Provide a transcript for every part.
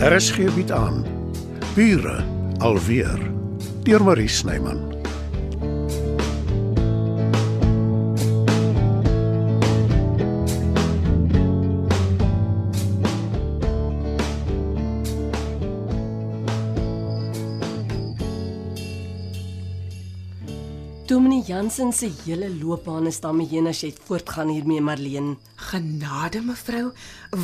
RSG bied aan Bure alweer deur Marie Snyman. Dominee Jansen se hele loopbaan is daarmee heen as jy voortgaan hiermee Marleen. Genade mevrou,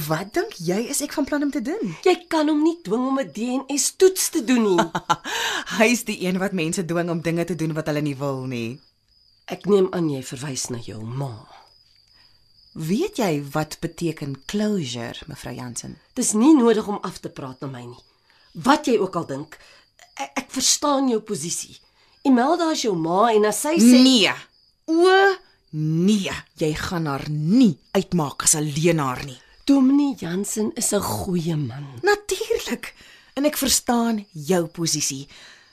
wat dink jy is ek van plan om te doen? Jy kan hom nie dwing om 'n DNS-toets te doen nie. Hy's die een wat mense dwing om dinge te doen wat hulle nie wil nie. Ek neem aan jy verwys na jou ma. Weet jy wat beteken closure, mevrou Jansen? Dis nie nodig om af te praat na my nie. Wat jy ook al dink, ek, ek verstaan jou posisie. Imelda is jou ma en as sy sê Nee. O nee, jy gaan haar nie uitmaak as 'n leenaar nie. Dominee Jansen is 'n goeie man. Natuurlik. En ek verstaan jou posisie.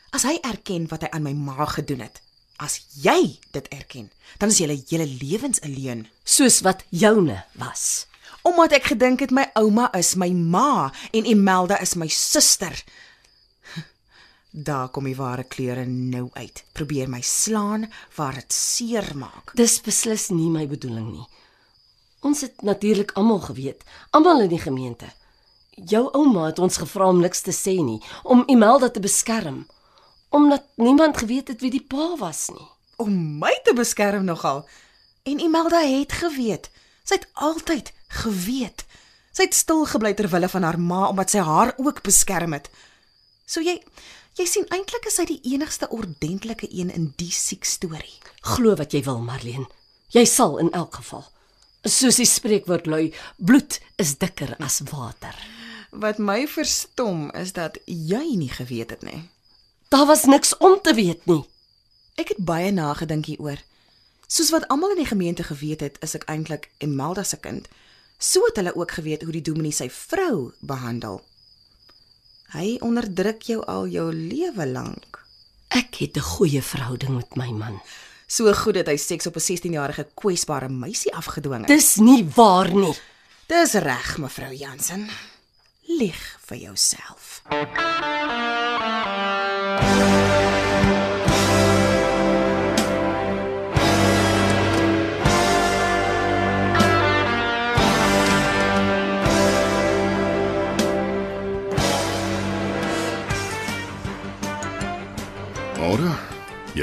As hy erken wat hy aan my ma gedoen het, as jy dit erken, dan is julle hele lewens alleen. Soos wat joune was. Omdat ek gedink het my ouma is my ma en Imelda is my suster. Daar kom die ware kleure nou uit. Probeer my slaan waar dit seer maak. Dis beslis nie my bedoeling nie. Ons het natuurlik almal geweet, almal in die gemeente. Jou ouma het ons gevra om niks te sê nie, om Imelda te beskerm, omdat niemand geweet het wie die pa was nie. Om my te beskerm nogal. En Imelda het geweet. Sy het altyd geweet. Sy het stil gebly ter wille van haar ma omdat sy haar ook beskerm het. So jy jy sien eintlik is sy die enigste ordentlike een in die siek storie. Glo wat jy wil, Marleen. Jy sal in elk geval. Soos die spreekwoord lui, bloed is dikker as water. Wat my verstom is dat jy nie geweet het nie. Daar was niks om te weet nie. Ek het baie nagedink hieroor. Soos wat almal in die gemeente geweet het, is ek eintlik Imelda se kind. So het hulle ook geweet hoe die dominee sy vrou behandel. Hy onderdruk jou al jou lewe lank. Ek het 'n goeie verhouding met my man. So goed dat hy seks op 'n 16-jarige kwesbare meisie afgedwing het. Dis nie waar nie. Dis reg, mevrou Jansen. Lieg vir jouself.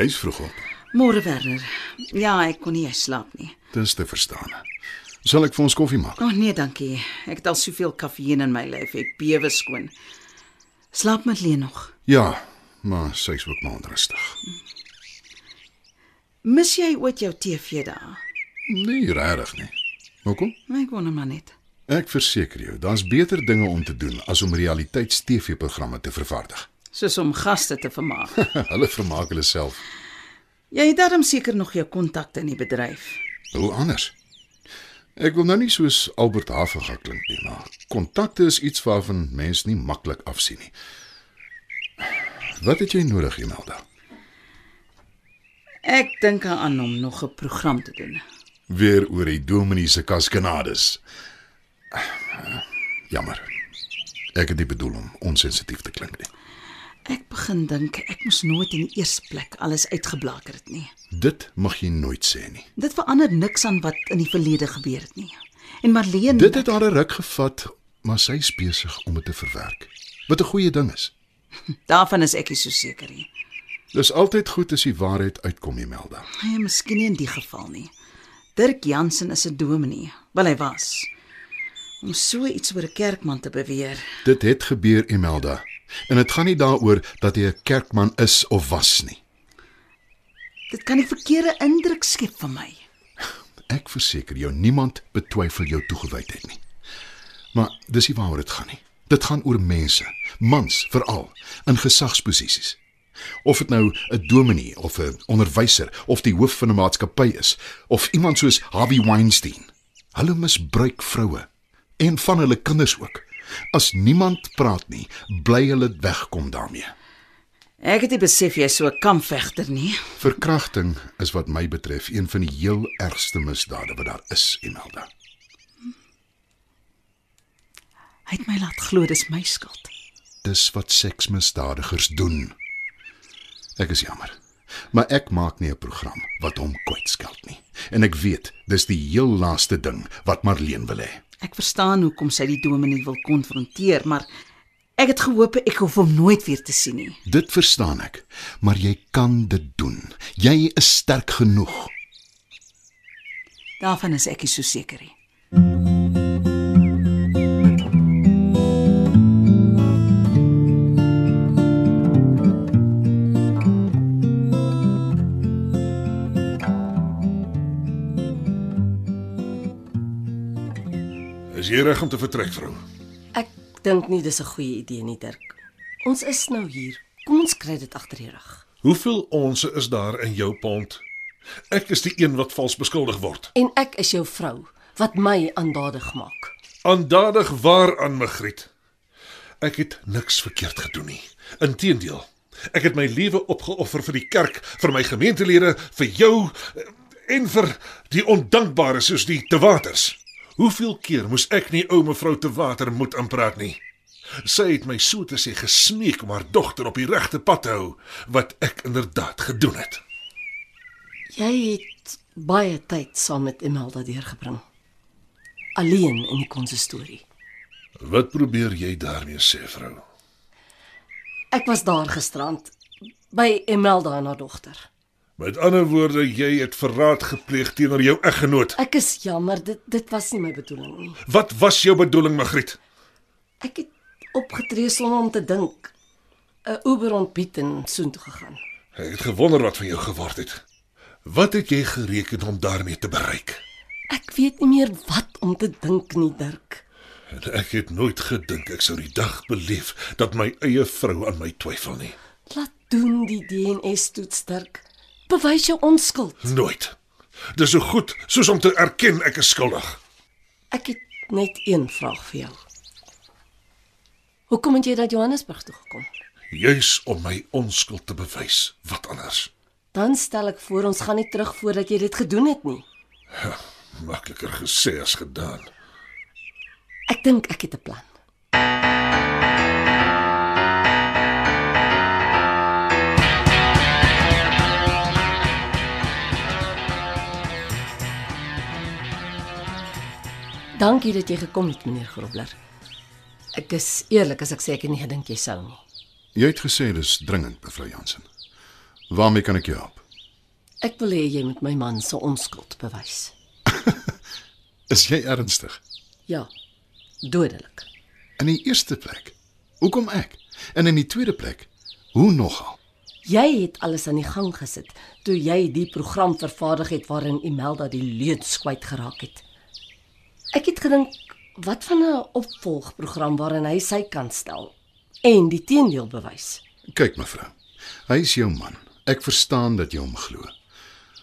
Jy's vroeg op. Môre Werner. Ja, ek kon nie slaap nie. Dis te verstaan. Sal ek vir ons koffie maak? Oh, nee, dankie. Ek het al soveel kafeïn in my lyf. Ek bewe skoon. Slaap met Leen nog. Ja, maar sy's ook maar onrustig. Mis jy ooit jou TV daar? Nee, regtig nie. Hoekom? Ek wonder maar net. Ek verseker jou, daar's beter dinge om te doen as om realiteits-TV-programme te vervaardig. Soos om gaste te vermaak. Hulle vermaak hulle self. Jy het darm seker nog jou kontakte in die bedryf. Hoe anders? Ek wil nou nie soos Albert Haviga klink nie, maar kontakte is iets waarvan mens nie maklik afsien nie. Wat het jy nodig, Imelda? Ek dink aan om nog 'n program te doen. Weer oor die dominee se kaskanades. Jammer. Ek het nie bedoel om onsensitief te klink nie. Ek begin dink ek moes nooit in die eerste plek alles uitgeblaker het nie. Dit mag jy nooit sê nie. Dit verander niks aan wat in die verlede gebeur het nie. En Marlene Dit het haar 'n ruk gevat, maar sy is besig om dit te verwerk. Wat 'n goeie ding is. daarvan is ek nie so seker nie. Dis altyd goed as die waarheid uitkom, Imelda. Nee, miskien nie in die geval nie. Dirk Jansen is 'n dominee, wel hy was. Om so iets oor 'n kerkman te beweer. Dit het gebeur, Imelda. En dit gaan nie daaroor dat hy 'n kerkman is of was nie. Dit kan 'n verkeerde indruk skep vir my. Ek verseker jou, niemand betwyfel jou toegewydheid nie. Maar dis nie waaroor dit gaan nie. Dit gaan oor mense, mans veral in gesagsposisies. Of dit nou 'n dominee of 'n onderwyser of die hoof van 'n maatskappy is of iemand soos Harvey Weinstein. Hulle misbruik vroue en van hulle kinders ook. As niemand praat nie, bly hulle wegkom daarmee. Ek het nie besef jy's so 'n kampvegter nie. Verkrachting is wat my betref een van die heel ergste misdade wat daar is, Imelda. Hy het my laat glo dis my skuld. dis wat seksmisdadigers doen. Ek is jammer. Maar ek maak nie 'n program wat hom kwytskeld nie. En ek weet, dis die heel laaste ding wat Marlene wil hê. Ek verstaan hoekom sy die dominee wil konfronteer, maar ek het gehoop ek hoef hom nooit weer te sien nie. Dit verstaan ek, maar jy kan dit doen. Jy is sterk genoeg. Daarvan is ek nie so seker nie. Jy reg om te vertrek, vrou? Ek dink nie dis 'n goeie idee nie, Dirk. Ons is nou hier. Kom ons kry dit agter die rug. Hoeveel onsse is daar in jou pond? Ek is die een wat vals beskuldig word. En ek is jou vrou wat my aandadig maak. Aandadig waaraan, Magriet. Ek het niks verkeerd gedoen nie. Inteendeel, ek het my lewe opgeoffer vir die kerk, vir my gemeentelede, vir jou eh, en vir die ondankbare soos die te waters. Hoeveel keer moes ek nie ou mevrou te water moet aanpraat nie? Sy het my so te sê gesmeek om haar dogter op die regte pad te hou, wat ek inderdaad gedoen het. Jy het baie tyd saam met Imelda deurgebring. Alleen in die konsistorie. Wat probeer jy daarmee sê, vrou? Ek was daar gisterand by Imelda en haar dogter. Met ander woorde, jy het verraad gepleeg teenoor jou eggenoot. Ek is jammer, dit dit was nie my bedoeling nie. Wat was jou bedoeling, Magriet? Ek het opgetree sonder om te dink. 'n Uber ontbied en soontoe gegaan. Ek het gewonder wat van jou geword het. Wat het jy gereken om daarmee te bereik? Ek weet nie meer wat om te dink nie, Dirk. En ek het nooit gedink ek sou die dag beleef dat my eie vrou aan my twyfel nie. Laat doen die DNA-toets, Dirk. Bewys jou onskuld. Nooit. Dis so goed soos om te erken ek is skuldig. Ek het net een vraag vir jou. Hoekom het jy dat Johannesburg toe gekom? Juis om my onskuld te bewys. Wat anders? Dan stel ek voor ons gaan nie terug voordat jy dit gedoen het nie. Makliker gesê as gedaan. Ek dink ek het 'n plan. Dankie dat jy gekom het, meneer Grobler. Ek is eerlik as ek sê ek het nie gedink jy sou nie. Jy het gesê dis dringend, mevrou Jansen. Waarmee kan ek jou help? Ek wil hê jy moet my man se onskuld bewys. Is jy ernstig? Ja. Dodelik. In die eerste plek, hoekom ek? En in die tweede plek, hoe nogal? Jy het alles aan die gang gesit toe jy die program vervaardig het waarin Imelda die leuns kwyt geraak het. Ek het gedink wat van 'n opvolgprogram waarin hy sy kant stel en die teendeel bewys. Kyk mevrou, hy is jou man. Ek verstaan dat jy hom glo.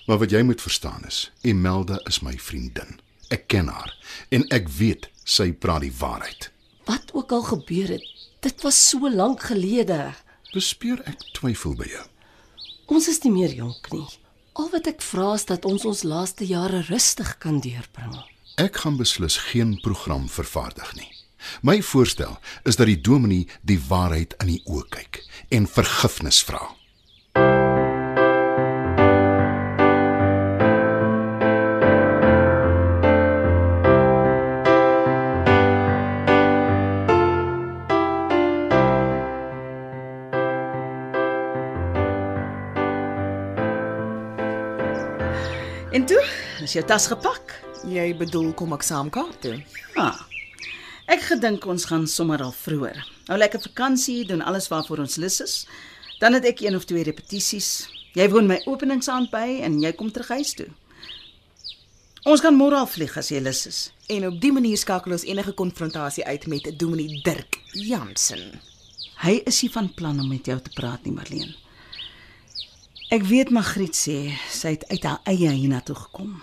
Maar wat jy moet verstaan is, Imelda is my vriendin. Ek ken haar en ek weet sy praat die waarheid. Wat ook al gebeur het, dit was so lank gelede. Bespeur ek twyfel by jou? Ons is nie meer jonk nie. Al wat ek vra is dat ons ons laaste jare rustig kan deurbring. Ek gaan beslis geen program vervaardig nie. My voorstel is dat die dominee die waarheid in die oë kyk en vergifnis vra. En toe, is jou tas gepak? Jy bedoel kom ek saam Kaap toe? Ah. Ek gedink ons gaan sommer al vroeër. Nou lekker vakansie, doen alles waarvoor ons lus is. Dan het ek een of twee repetisies. Jy woon my openingsaand by en jy kom terug huis toe. Ons gaan môre al vlieg as jy lus is. En op die manier skakel ons enige konfrontasie uit met Dominee Dirk Jansen. Hy is nie van plan om met jou te praat nie, Marlene. Ek weet Magriet sê sy het uit haar eie hiernatoe gekom.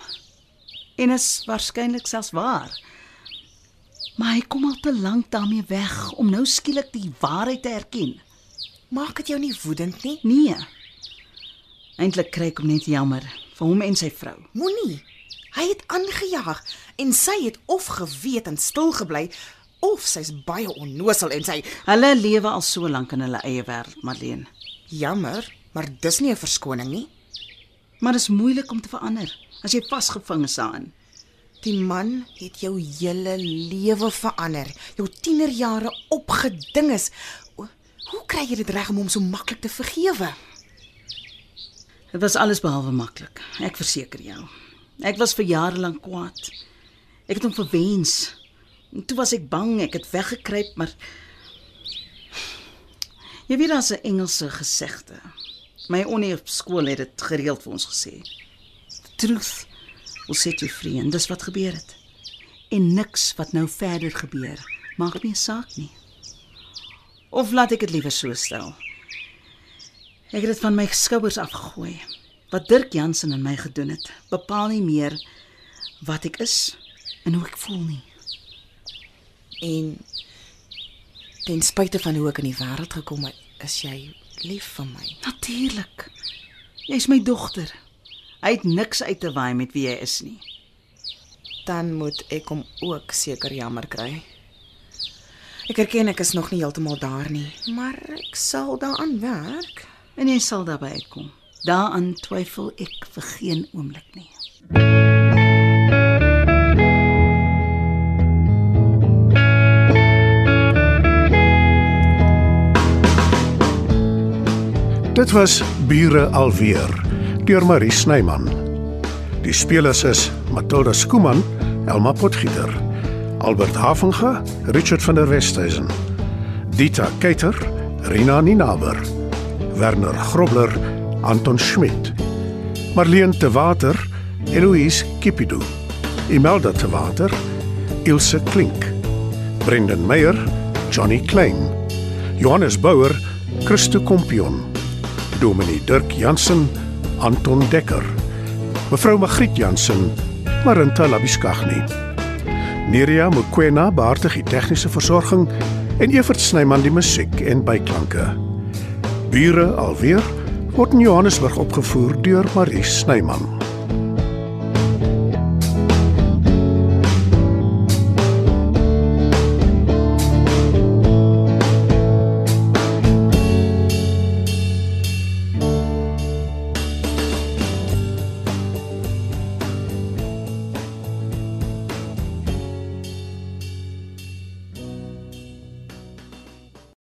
En is waarskynlik selfs waar. Maar hy kom al te lank daarmee weg om nou skielik die waarheid te erken. Maak dit jou nie woedend nie? Nee. Eintlik kry ek hom net jammer vir hom en sy vrou. Moenie. Hy het aangejaag en sy het of geweet en stil gebly of sy's baie onnosel en sy Hulle lewe al so lank in hulle eie wêreld, Marlene. jammer, maar dis nie 'n verskoning nie. Maar dit is moeilik om te verander as jy vasgevang is daarin. Die man het jou hele lewe verander. Jou tienerjare opgeding is. O, Hoe kry jy dit reg om hom so maklik te vergewe? Dit was alles behalwe maklik. Ek verseker jou. Ek was vir jare lank kwaad. Ek het hom verwens. En toe was ek bang, ek het weggekruip, maar Jy weet daar's 'n Engelse gesegde. My onnie op skool het dit gereeld vir ons gesê. Truth will set you free en dis wat gebeur het. En niks wat nou verder gebeur maak nie saak nie. Of laat ek dit liewer so stel. Ek het dit van my skouers afgegooi. Wat Dirk Jansen aan my gedoen het, bepaal nie meer wat ek is en hoe ek voel nie. En ten spyte van hoe ek in die wêreld gekom het, is jy lief vir my. Natuurlik. Jy's my dogter. Hy het niks uit te waai met wie jy is nie. Dan moet ek hom ook seker jammer kry. Ek erken ek is nog nie heeltemal daar nie, maar ek sal daaraan werk. En jy sal daarby uitkom. Daaraan twyfel ek vir geen oomblik nie. Dit was Bure alweer deur Marie Snyman. Die spelers is Matilda Skuman, Elma Potgieter, Albert Havenga, Richard van der Westhuizen, Dita Keiter, Rina Ninaber, Werner Grobler, Anton Schmidt, Marlene te Water, Eloise Kipidu, Imelda te Water, Ilse Klink, Brendan Meyer, Johnny Klein, Johannes Bouwer, Christo Kompion. Dominee Dirk Jansen, Anton Dekker. Mevrou Magriet Jansen, Marinta Labiskagni. Neria Mokoena behartig die tegniese versorging en Evert Snyman die musiek en byklanke. Bure alweer word in Johannesburg opgevoer deur Marie Snyman.